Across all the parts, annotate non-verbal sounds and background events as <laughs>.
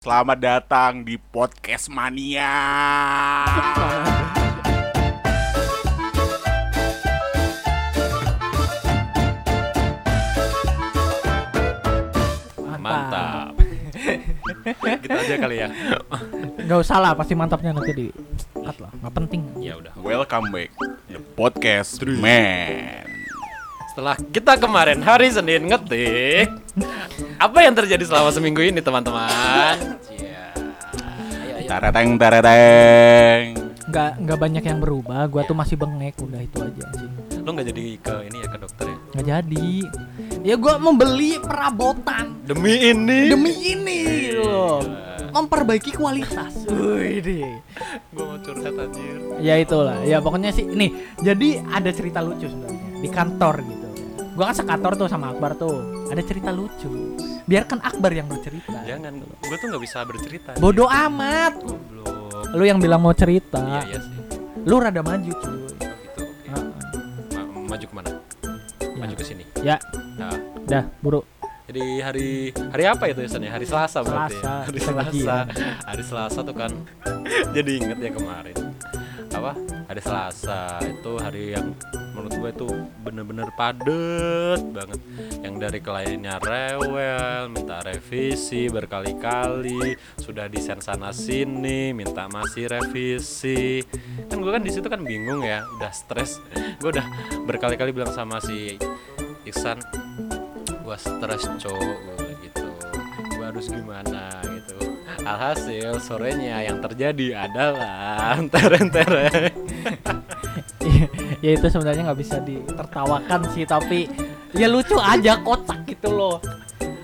Selamat datang di Podcast Mania. Mantap. <laughs> gitu aja kali ya. Gak usah lah, pasti mantapnya nanti di cut lah, nggak penting. Ya udah. Welcome back the Podcast Man. Setelah kita kemarin hari Senin ngetik, apa yang terjadi selama seminggu ini teman-teman? Iya. Tarateng tarateng. Nggak nggak banyak yang berubah, gua tuh masih bengek, udah itu aja sih. Lo nggak jadi ke ini ya ke dokter ya? Nggak jadi. Ya gua membeli perabotan Demi ini. demi ini loh. Memperbaiki kualitas. Wih deh. Gue mau curhat anjir. Ya itulah. Ya pokoknya sih nih. Jadi ada cerita lucu sebenarnya di kantor gitu. Gua kan sekantor tuh sama Akbar tuh. Ada cerita lucu. Biarkan Akbar yang bercerita. Jangan, gue tuh nggak bisa bercerita. Bodoh amat. Goblok. Lu yang bilang mau cerita. Iya iya sih. Lu rada maju cuy. Oh, gitu. Oke. Heeh. Ma- maju ke mana? Maju ke sini. Ya, Nah, dah buru. Jadi hari hari apa itu ya ya? Hari Selasa berarti. ya? Selasa, Hari Selasa. ya. Hari Selasa tuh kan. Jadi inget ya kemarin. Apa? Hari Selasa itu hari yang menurut gue itu bener-bener padet banget. Yang dari kliennya rewel, minta revisi berkali-kali, sudah desain sana sini, minta masih revisi. Kan gue kan di situ kan bingung ya, udah stres. Gue udah berkali-kali bilang sama si Iksan gua stres cowok gitu gua harus gimana gitu alhasil sorenya yang terjadi adalah <laughs> tereng tereng ya itu sebenarnya nggak bisa ditertawakan sih tapi ya lucu aja kocak gitu loh.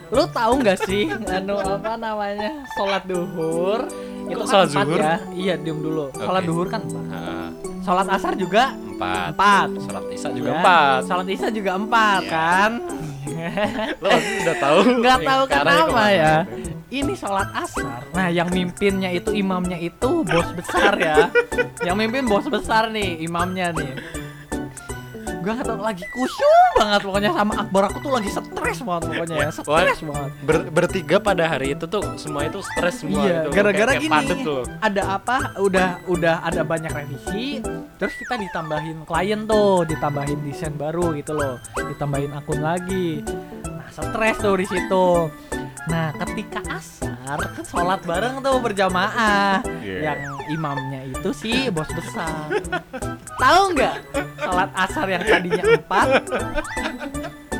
Lu tahu nggak sih anu apa namanya sholat duhur? Itu Kok kan sholat zuhur? ya? Iya diem dulu. Sholat Oke. duhur kan empat. Nah, sholat asar juga empat. empat. Sholat isya juga Ya, empat. Sholat isya juga empat Iya. kan? Lo udah tahu nggak tahu kenapa ya. Ini sholat asar. Nah yang mimpinnya itu imamnya itu bos besar ya. <laughs> Yang mimpin bos besar nih imamnya nih. Gue nggak tahu lagi kusyuk banget pokoknya sama Akbar. Aku tuh lagi stres banget pokoknya ya. Stres banget. Ber- bertiga pada hari itu tuh semua itu stres semua iya gitu. gara-gara gini tuh. ada apa? Udah udah ada banyak revisi terus kita ditambahin klien tuh ditambahin desain baru gitu loh. Ditambahin akun lagi. Nah stres tuh di situ nah ketika asar sholat bareng tuh berjamaah. Iya. yang imamnya itu si bos besar. Tahu nggak sholat asar yang tadinya empat?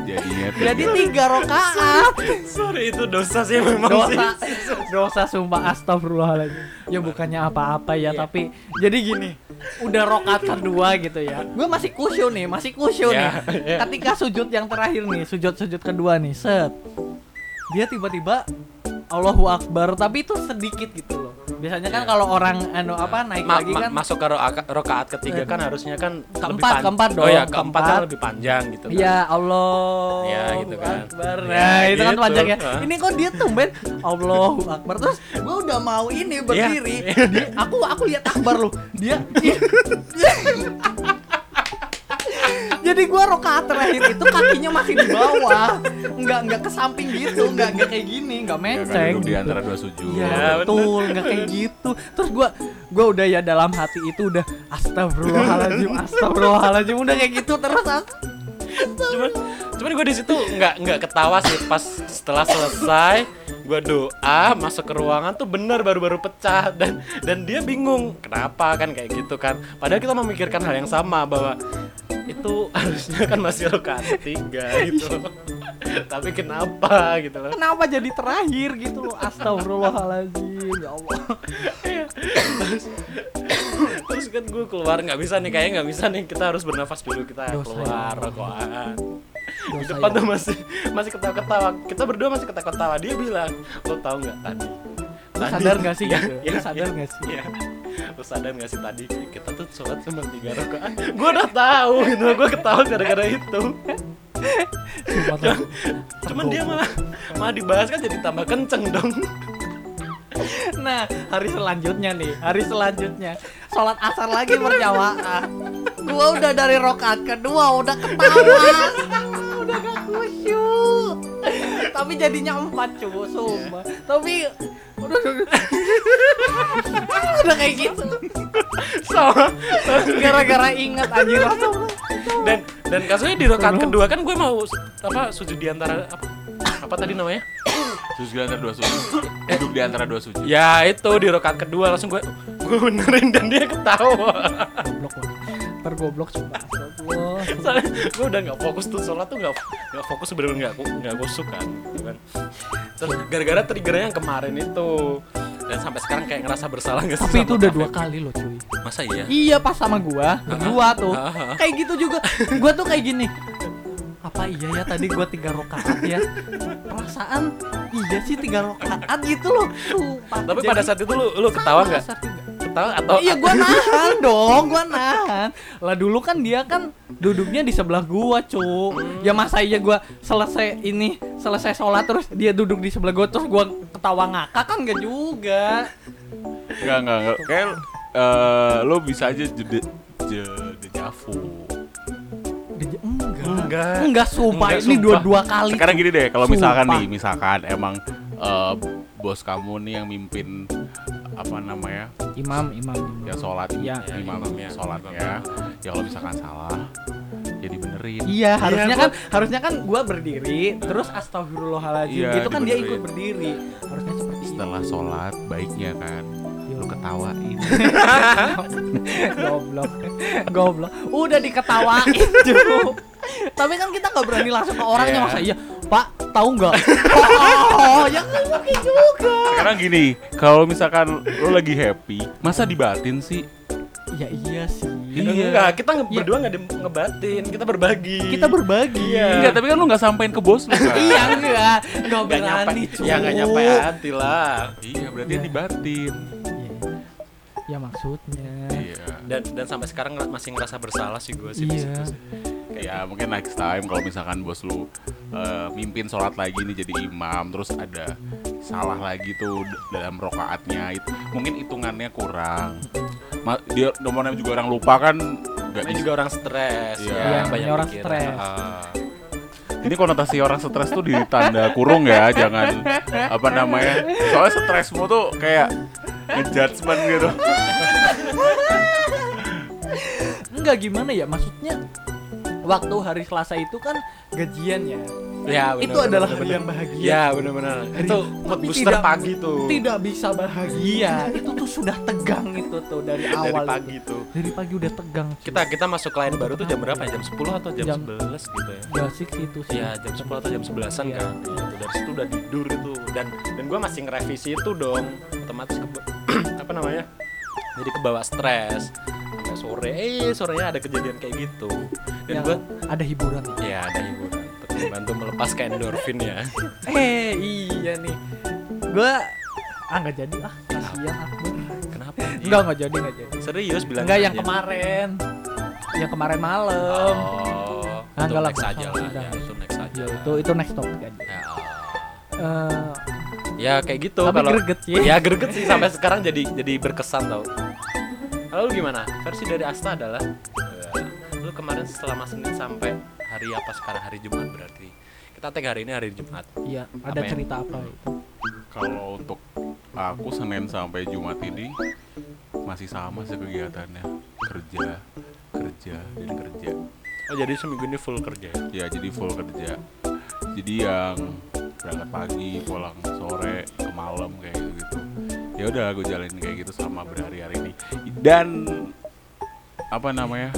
Jadinya jadi tiga. tiga rokaat. Sorry itu dosa sih memang dosa. sih. Dosa sumpah astagfirullahaladzim. Ya bukannya apa-apa ya Iya. tapi jadi gini udah rokat kedua gitu ya. Gue masih kusyuk nih masih kusyuk Iya, nih. iya. ketika sujud yang terakhir nih sujud sujud kedua nih set dia tiba-tiba Allahu Akbar tapi itu sedikit gitu loh biasanya kan Iya. kalau orang anu apa naik Ma- lagi ma- kan masuk ke roka- rokaat ketiga kan harusnya kan lebih Keempat, pan- keempat oh ya dong, keempat kan keempat. lebih panjang gitu kan. Ya Allah Ya, gitu kan. Akbar. Ya, Nah itu kan gitu. panjang ya Hah? Ini kok dia tumben Allahu Akbar Terus gue udah mau ini berdiri Iya. <laughs> dia, Aku aku lihat Akbar loh Dia <laughs> Jadi gua rokaat terakhir itu kakinya masih di bawah. Nggak, nggak ke samping gitu Nggak, nggak kayak gini Nggak menceng duduk di gitu. antara dua sujud. Ya, betul nggak kayak gitu. Terus gua gua udah ya dalam hati itu udah astagfirullahaladzim <laughs> astagfirullahaladzim udah kayak gitu terus as- cuman cuman gue di situ nggak nggak ketawa sih pas setelah selesai gue doa masuk ke ruangan tuh bener baru-baru pecah dan dan dia bingung kenapa? Kan kayak gitu kan. Padahal kita memikirkan hal yang sama bahwa itu <laughs> harusnya kan masih rokaat ketiga gitu. <laughs> Tapi kenapa gitu loh. Kenapa jadi terakhir gitu? Loh astagfirullahaladzim ya Allah. Terus kan gue keluar nggak bisa nih kayaknya nggak bisa nih. Kita harus bernafas dulu kita Dosa keluar ya. rokokan di depan ya. tuh masih masih ketawa-ketawa. Kita berdua masih ketawa-ketawa. Dia bilang lo tahu nggak tadi? Lu sadar gak sih Ya, gitu? ya, Lu sadar ya, gak sih? ya. lo sadar gak sih tadi? Kita tuh sholat cuma tiga rakaat. Gue udah tahu gitu. Gue ketawa gara-gara itu. Sumpah cuman dia malah malah dibahas kan jadi tambah kenceng dong. Nah, hari selanjutnya nih, hari selanjutnya. Sholat asar lagi berjamaah. Gua udah dari rokaat kedua udah ketawa, udah gak khusyuk. Tapi jadinya empat cuy, sumpah. Tapi <laughs> udah kayak gitu sama gara-gara ingat anjir dan dan kasusnya di rokat kedua kan gue mau apa sujud di antara apa, apa tadi namanya Sujud di antara dua sujud. Duduk di antara dua sujud. ya itu di rokat kedua langsung gue gue benerin dan dia ketawa ntar goblok coba. Astagfirullah soalnya gue udah nggak fokus tuh sholat tuh nggak nggak fokus bener-bener nggak ku- nggak kusuk kan gitu kan. Terus gara-gara triggernya yang kemarin itu dan sampai sekarang kayak ngerasa bersalah nggak sih tapi itu udah dua kali loh cuy. Masa iya? Iya pas sama gua berdua tuh. Kayak gitu juga. Gua tuh kayak gini. Apa iya ya tadi gua tiga rakaat ya? Perasaan iya sih tiga rakaat gitu loh. Sumpah. tapi Jadi- pada saat itu lu lu ketawa nggak Ketawa atau iya gua <laughs> nahan dong gua nahan. Lah dulu kan dia kan duduknya di sebelah gua cu ya masa iya gua selesai ini selesai sholat terus dia duduk di sebelah gua terus gua ketawa ngakak kan gak juga. Enggak, enggak, enggak. Kayak eh, lo bisa aja jede jede javu. Dia- enggak. Enggak. enggak sumpah. Enggak, ini dua-dua kali Sekarang gini deh, kalau misalkan nih, misalkan emang eh, bos kamu nih yang mimpin apa namanya imam imam, imam. ya sholat Iya. imam Imamnya. sholat ya ya kalau misalkan salah ya dibenerin Iya, harusnya gua- kan harusnya kan gua berdiri, terus astagfirullahaladzim Iya, gitu kan dia ikut berdiri. Harusnya seperti itu. setelah sholat baiknya kan Yo. lo ketawain <laughs> Goblok. Goblok. Udah diketawain, <laughs> Cu. Tapi kan kita nggak berani langsung ke orangnya Iya. masa iya. Pak, tahu nggak? <laughs> Oh, ya nggak mungkin juga. sekarang gini kalau misalkan lo lagi happy masa dibatin sih Ya iya sih. Iya. enggak kita nge- Iya. berdua nggak ngebatin kita berbagi Kita berbagi. Iya. enggak tapi kan lo nggak sampein ke bos lo kan <laughs> Iya enggak. Enggak berani, ya nggak nyampe hati lah iya berarti dibatin Iya. Ya maksudnya. iya dan dan sampai sekarang masih ngerasa bersalah sih gue sih di Iya. situ sih. Ya mungkin next time kalau misalkan bos lu eh, mimpin sholat lagi nih jadi imam terus ada salah lagi tuh dalam rokaatnya itu mungkin hitungannya kurang Ma- dia nomornya juga orang lupa kan nggak bisa juga orang stres Iya. ya, Iya, banyak orang stres. Ah. ini konotasi orang stres tuh ditanda kurung ya jangan apa namanya soalnya stresmu tuh kayak ngejudgement gitu Enggak gimana ya maksudnya waktu hari Selasa itu kan gajian ya. ya itu bener, adalah bener, hari bener. yang bahagia. ya benar-benar itu mood booster tidak- pagi tuh Tidak bisa bahagia. itu tuh sudah tegang itu tuh dari dari awal. pagi itu. tuh Dari pagi udah tegang. cuy. kita kita masuk klien baru tuh jam berapa ya jam 10 atau jam, Jam- 11 gitu ya ya sih itu sih. ya jam 10 atau jam 11an Iya. kan gitu. dari situ udah tidur itu dan dan gue masih ngerevisi itu dong otomatis ke, <clears throat> apa namanya jadi kebawa stres sore eh sorenya ada kejadian kayak gitu dan Yang gue ada hiburan. ya ada hiburan untuk membantu melepaskan endorfin ya <laughs> Eh iya nih. Gua ah nggak jadi ah kasihan aku. kenapa Enggak enggak jadi enggak jadi. serius bilang Enggak yang aja. kemarin. Yang kemarin malam. oh Ah, itu lah, next nggak aja lah ya itu next aja Ya, itu itu next topic aja. ya, Eh, ya kayak gitu Tapi kalau greget sih. ya greget sih sampai sekarang jadi jadi berkesan tau Lalu gimana? Versi dari Asta adalah Lu kemarin selama Senin sampai hari apa sekarang? Hari Jumat berarti. Kita tag hari ini hari Jumat. Iya, ada Apa ya? cerita apa itu? kalau untuk aku senin sampai jumat ini masih sama sih kegiatannya. Kerja kerja dan kerja. Oh jadi seminggu ini full kerja ya? ya jadi full kerja. Jadi yang berangkat pagi pulang sore ke malam kayak gitu. Gitu ya udah gue jalanin kayak gitu sama berhari-hari ini. Dan apa namanya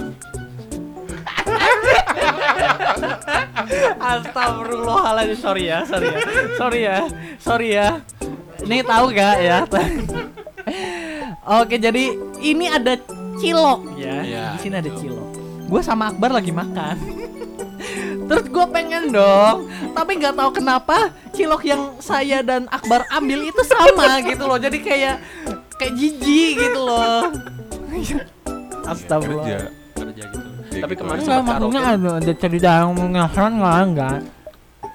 Astagfirullahaladzim, sorry ya, sorry ya, sorry ya, sorry ya. Ini tahu gak ya? Oke, jadi ini ada cilok ya. Iya, Di sini ada cilok. Gue sama Akbar lagi makan. Terus gue pengen dong, tapi nggak tahu kenapa cilok yang saya dan Akbar ambil itu sama gitu loh. Jadi kayak kayak jijik gitu loh. ya, Astagfirullah. kerja Kerja gitu Ya Tapi gitu kemarin. Enggak, sempat maksudnya karaoke ada, ada cerita yang mengesan nggak enggak?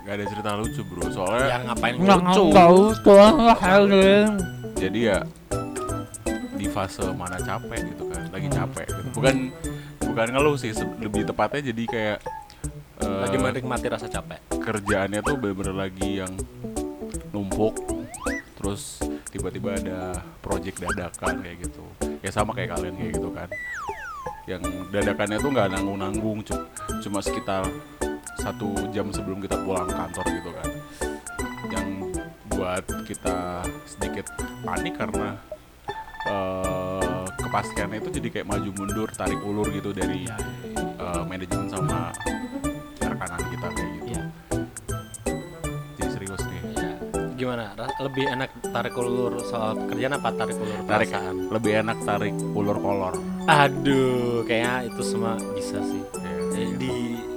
gak ada cerita lucu bro soalnya Yang ngapain Enggak, lucu enggak usah, enggak harus. jadi ya di fase mana capek gitu kan lagi capek gitu. bukan bukan ngeluh sih lebih tepatnya jadi kayak eh, Lagi menikmati rasa capek kerjaannya tuh bener-bener lagi yang numpuk terus tiba-tiba ada project dadakan kayak gitu ya sama kayak kalian kayak gitu kan yang dadakannya tuh nggak nanggung-nanggung cu- cuma sekitar satu jam sebelum kita pulang kantor gitu kan. Yang buat kita sedikit panik karena eh, kepastiannya itu jadi kayak maju mundur tarik ulur gitu dari eh, manajemen sama rekanan kita kayak gimana lebih enak tarik ulur soal kerjaan apa tarik ulur tarik perasaan lebih enak tarik ulur kolor aduh kayaknya itu semua bisa sih Ya. Eh, di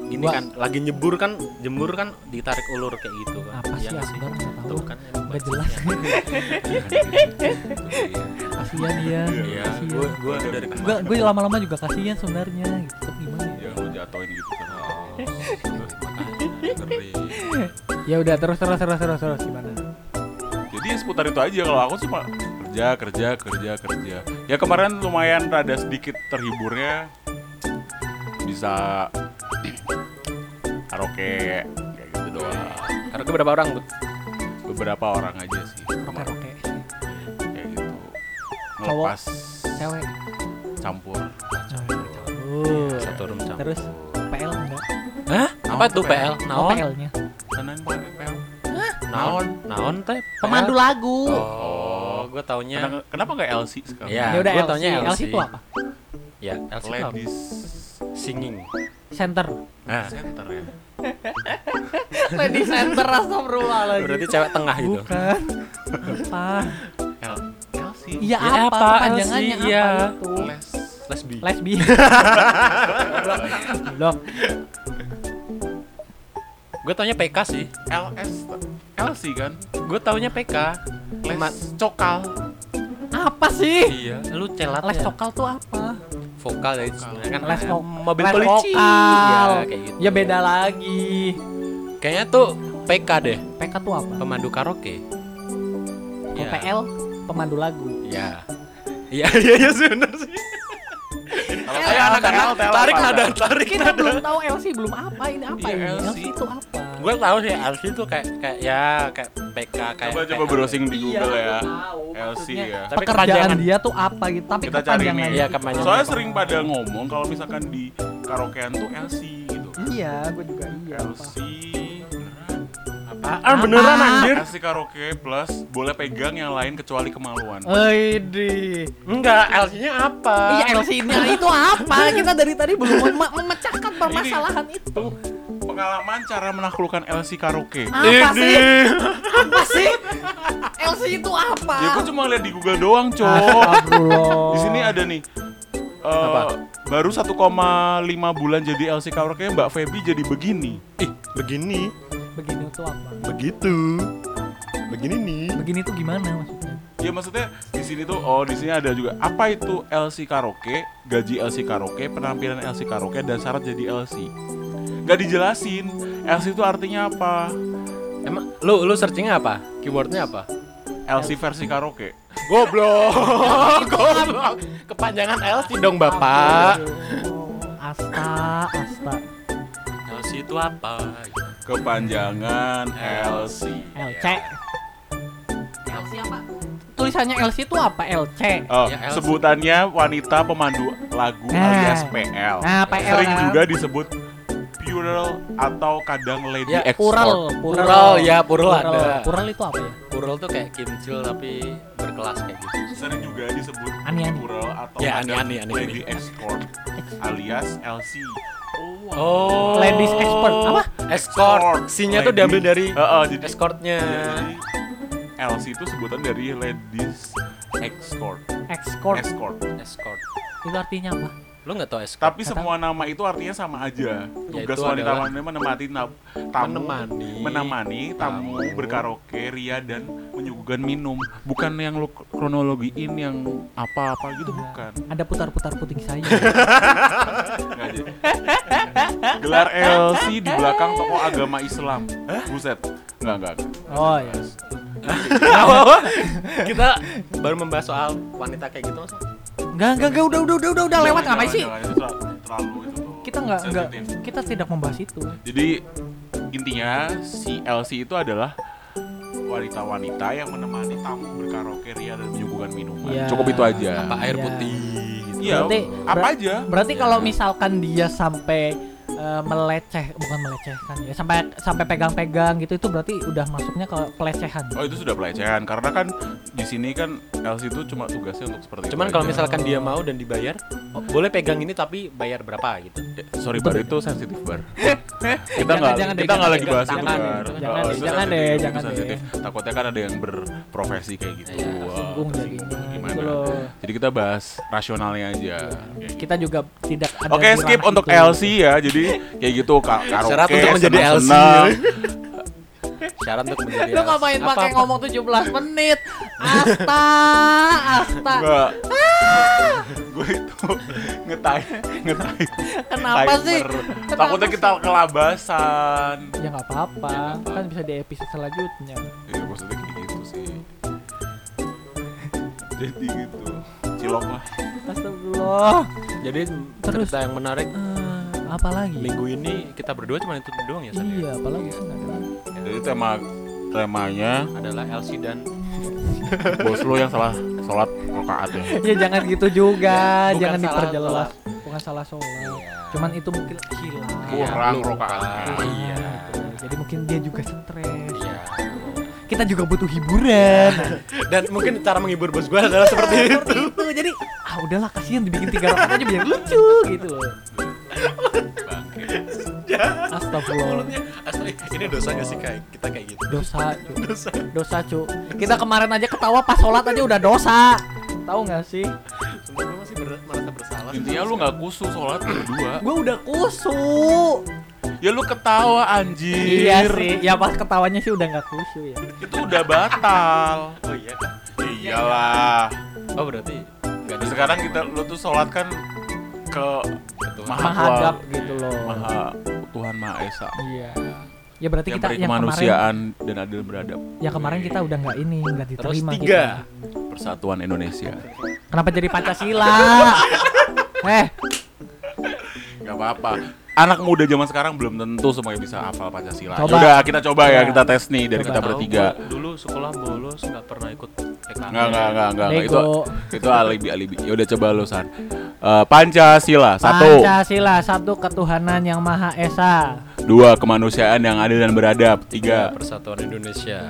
gini Gua- kan lagi nyebur kan jemur kan ditarik ulur kayak gitu kan Apa sih Iya nggak Akbar tahu. Tuh kan emang Nggak bagus jelas. ya. Kasihan <laughs> dia. Iya, Kasihan. gue gue dari Gua gue lama-lama juga kasihan sebenarnya gitu. Tapi gimana ya? ya lu jatuhin gitu kan <laughs> ngeri. Ya udah terus terus terus terus terus gimana? Seputar itu aja kalau aku cuma kerja kerja kerja kerja ya kemarin lumayan rada sedikit terhiburnya bisa <clears throat> karaoke kayak gitu doang Karena gue berapa orang tuh? beberapa orang aja sih Roke roke. kayak gitu Cewek. campur Oh. Satu room campur. Terus PL enggak? Hah? Apa tuh tuh, PL? Oh, Naon? PL-nya. Naon? Naon teh? Pemandu lagu. Oh, gue taunya. Kenapa, kenapa nggak LC sekarang? Ya, Ya udah gua LC. taunya LC LC. itu apa? Ya, LC itu apa? Ladies Singing. Center. Nah, Center ya. <laughs> Lady Center astagfirullahaladzim. berarti cewek tengah gitu. Bukan. Apa? L LC. Iya Ya, apa? apa? Panjangannya LC, apa iya. itu? Les. Lesbi. Lesbi. <laughs> Blok. Gue taunya PK sih. LS. LC kan? Gue taunya PK. Les Ma- cokal. Apa sih? Iya, lu celat Les ya. vokal tuh apa? Vokal ya, sebenarnya kan Les eh, vok- mobil les polisi. vokal. Ya, kayak gitu. Ya beda lagi. Kayaknya tuh PK deh, PK tuh apa? pemandu karaoke. Iya. PL pemandu lagu. Iya. Iya, iya, iya sih bener <laughs> sih. Kayak anak-anak, TL, tarik nada, tarik Kita nada. belum tahu LC belum apa ini apa Iya, ini? LC. Itu apa? Gue tahu sih LC tuh kayak kayak ya kayak PK kayak Coba coba browsing di Iya, Google ya. aku tahu. LC ya. Tapi pekerjaan kepanjangan. dia tuh apa gitu tapi Kita cari nih. Iya. Soalnya sering pada ngomong kalau misalkan di karaokean tuh LC gitu. iya gue juga iya LC. Ah, beneran Apa? anjir. LC karaoke plus boleh pegang yang lain kecuali kemaluan. Widih. Enggak, LC-nya apa? Iya LC-nya itu apa? <laughs> Kita dari tadi belum mem- memecahkan permasalahan itu. Pengalaman cara menaklukkan LC karaoke. Apa Ini. sih? Apa sih? LC itu apa? Ya gue cuma lihat di Google doang, Cok. Astagfirullah. Di sini ada nih. eh, Apa? Baru 1,5 bulan jadi LC karaoke Mbak Feby jadi begini. Ih, begini. Begini tuh apa? Begitu. Begini nih. Begini tuh gimana maksudnya? Ya maksudnya di sini tuh oh di sini ada juga apa itu LC karaoke, gaji LC karaoke, penampilan LC karaoke dan syarat jadi LC. Gak dijelasin LC itu artinya apa? Emang lu lu searchingnya apa? Keywordnya apa? LC versi karaoke. <laughs> Goblok. <laughs> Goblok. Kepanjangan LC dong, Bapak. Asta, Asta. LC itu apa? Kepanjangan LC. LC. LC apa? Tulisannya LC itu apa? LC. Oh, Ya, LC. sebutannya wanita pemandu lagu Nah. alias PL. Nah, PL Sering kan. juga disebut plural atau kadang lady Ya, export. Pural, Pural, ya, pural ada. Pural itu apa ya? Pural tuh kayak kimcil tapi berkelas kayak gitu. Sering juga disebut Ani-ani. plural atau Ya, kadang ani-ani, ani-ani. lady export alias LC. Oh. Ladies expert. Apa? Escort. C-nya tuh diambil dari Heeh, jadi escortnya. Iya, jadi LC itu sebutan dari ladies escort. Escort. Escort. Escort. Itu artinya apa? Lu nggak tau escort? Tapi semua nama itu artinya sama aja. Tugas Yaitu wanita adalah- wanita menemani tamu Menemani. menemani tamu Tamu. berkaraoke, ria dan menyuguhkan minum. Bukan yang lu kronologiin yang apa-apa gitu bukan. Ada putar-putar puting saya. <laughs> Nggak. Gelar LC di belakang toko agama Islam. Buset. Enggak, enggak. oh ya. Apa? Kita baru membahas soal wanita kayak gitu? Enggak, enggak, enggak, udah, udah, udah, udah, udah lewat ngapain sih? Kita enggak, enggak, kita tidak membahas itu. Jadi intinya si LC itu adalah wanita-wanita yang menemani tamu berkaraoke ria dan menyuguhkan minuman. Iya. Cukup itu aja. apa air Iya. putih gitu. Iya, Berarti- apa aja. Berarti kalau misalkan dia sampai eh, meleceh, bukan melecehkan ya, sampai sampai pegang-pegang gitu itu berarti udah masuknya ke pelecehan. Oh itu sudah pelecehan karena kan di sini kan LC itu cuma tugasnya untuk seperti cuman itu kalau aja. misalkan dia mau dan dibayar oh, boleh pegang ini tapi bayar berapa gitu? Eh, sorry bar itu sensitif bar. Kita Jangan, nggak jangan deh, kita nggak jangan lagi deh, bahas itu jangan bar. deh, Oh, jangan deh, itu jangan sensitif, deh, jangan sensitif. takutnya kan ada yang berprofesi kayak gitu. Wah, Singgung jadinya. gitu loh. jadi kita bahas rasionalnya aja Kita juga tidak ada Oke di skip untuk itu. LC ya jadi kayak gitu ka karaoke Syarat untuk menjadi LC. senang-senang. syarat untuk <laughs> menjadi Lu ngapain Apa- pakai apa? ngomong 17 menit? Asta, asta. Enggak. gue itu ngetai ngetai Kenapa sih? timer. Kenapa takutnya kita kelabasan Ya nggak apa-apa, kan bisa di episode selanjutnya. ya maksudnya gitu sih jadi gitu cilok lah Astagfirullah. jadi Terus? cerita yang menarik Eh, apa lagi? minggu ini kita berdua cuma itu doang ya San? Iya, apalagi sih lagi. jadi tema temanya adalah LC dan <laughs> bos lu yang salah sholat rakaat ya Ya jangan gitu juga, Bukan jangan salah diperjelas. Bukan salah sholat. Cuman itu mungkin hilang. Kurang lupa. rokaatnya. iya gitu. Jadi mungkin dia juga stres. iya Kita juga butuh hiburan. dan mungkin cara menghibur bos gue adalah seperti itu Seperti itu. Jadi ah udahlah kasihan dibikin tiga rakaat aja biar lucu gitu loh. Astagfirullah. mulutnya asli ini dosa gak sih kayak kita kayak gitu Dosa, cu. Dosa, cu. Kita kemarin aja ketawa pas sholat aja udah dosa. Tahu nggak sih? Sumpah gue masih ber- merasa bersalah intinya lu nggak kusu sholat berdua Gue udah kusu. Ya lu ketawa anjir Iya sih. Ya pas ketawanya sih udah nggak kusu ya. itu udah batal oh iya kan iyalah oh berarti nggak di sekarang kita lu tuh sholat kan ke Tuhan. maha Menghadap gitu loh. maha Tuhan Maha Esa Iya. Ya berarti yang kita yang kemarin kemanusiaan dan adil beradab yang kemarin kita udah nggak ini nggak terus diterima tiga kita. persatuan Indonesia Kenapa jadi Pancasila? <laughs> eh, nggak apa-apa anak muda zaman sekarang belum tentu semuanya bisa hafal Pancasila Coba. udah kita coba ya Coba. kita tes nih dari Coba. kita bertiga gua dulu sekolah bolos nggak pernah ikut PKN Enggak, enggak, enggak, enggak, enggak. Itu itu alibi alibi. Ya udah coba lu San. Eh, Pancasila satu, Pancasila satu ketuhanan yang maha esa. dua kemanusiaan yang adil dan beradab, tiga persatuan Indonesia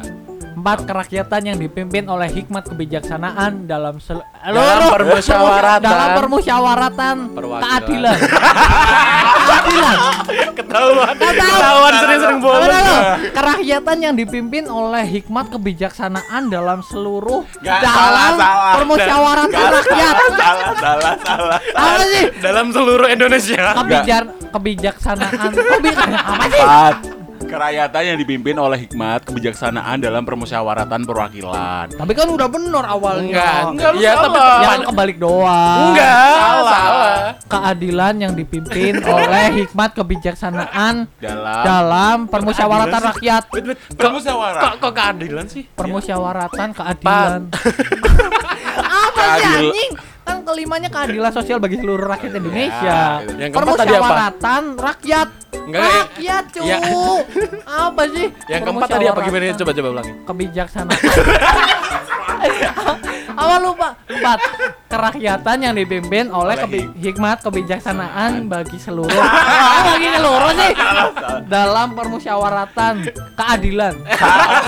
Empat kerakyatan yang dipimpin oleh hikmat kebijaksanaan dalam sel- Dalam Seluruh- permusyawaratan. dalam permusyawaratan keadilan. keadilan. ketahuan Ketahuan sering-sering bolos. Kerakyatan yang dipimpin oleh hikmat kebijaksanaan dalam seluruh dalam salah, salah. permusyawaratan rakyat. salah, salah, salah. Apa sih? dalam seluruh Indonesia Kebijar kebijaksanaan. Kebi apa sih? Kerakyatan yang dipimpin oleh hikmat kebijaksanaan dalam permusyawaratan perwakilan. Tapi kan udah bener awalnya. enggak Enggak, lu iya salah. tapi Ya kan kebalik doang. enggak Salah. salah Keadilan yang dipimpin <laughs> oleh hikmat kebijaksanaan Dalam dalam permusyawaratan rakyat. wait wait kok permusyawaratan. kok, kok keadilan sih Permusyawaratan keadilan. <laughs> Apa sih anjing? Kelimanya keadilan sosial bagi seluruh rakyat Indonesia. itu. Yang keempat tadi apa? Permusyawaratan rakyat. Enggak, ya- rakyat, cu. ya. Apa sih? yang keempat tadi apa gimana coba coba ulangi kebijaksanaan. <laughs> Apa lupa? Empat kerakyatan yang dipimpin oleh kebi- hikmat kebijaksanaan bagi seluruh bagi seluruh sih dalam permusyawaratan keadilan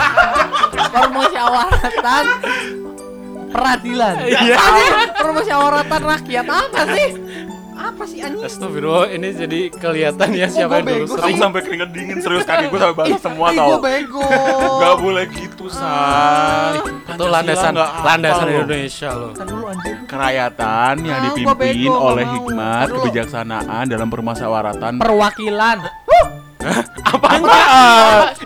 <laughs> permusyawaratan peradilan. Iya. apa permusyawaratan rakyat. Apa sih? Apa sih anjing? Astagfirullah ini jadi kelihatan ya siapa yang dulu sering sampai keringet dingin serius kaki gue sampai basah semua tau. gua bego. Gak boleh gitu, Say. itu landasan landasan. Indonesia loh. Kan Kerakyatan yang Ah, dipimpin oleh hikmat kebijaksanaan dalam permusyawaratan perwakilan. Apaan? <laughs>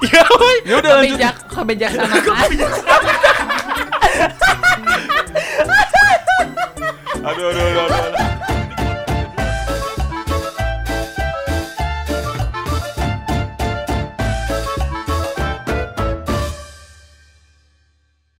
Ya Ya udah lanjut. kebijak kebijaksanaan <laughs> Aduh, aduh, aduh, aduh.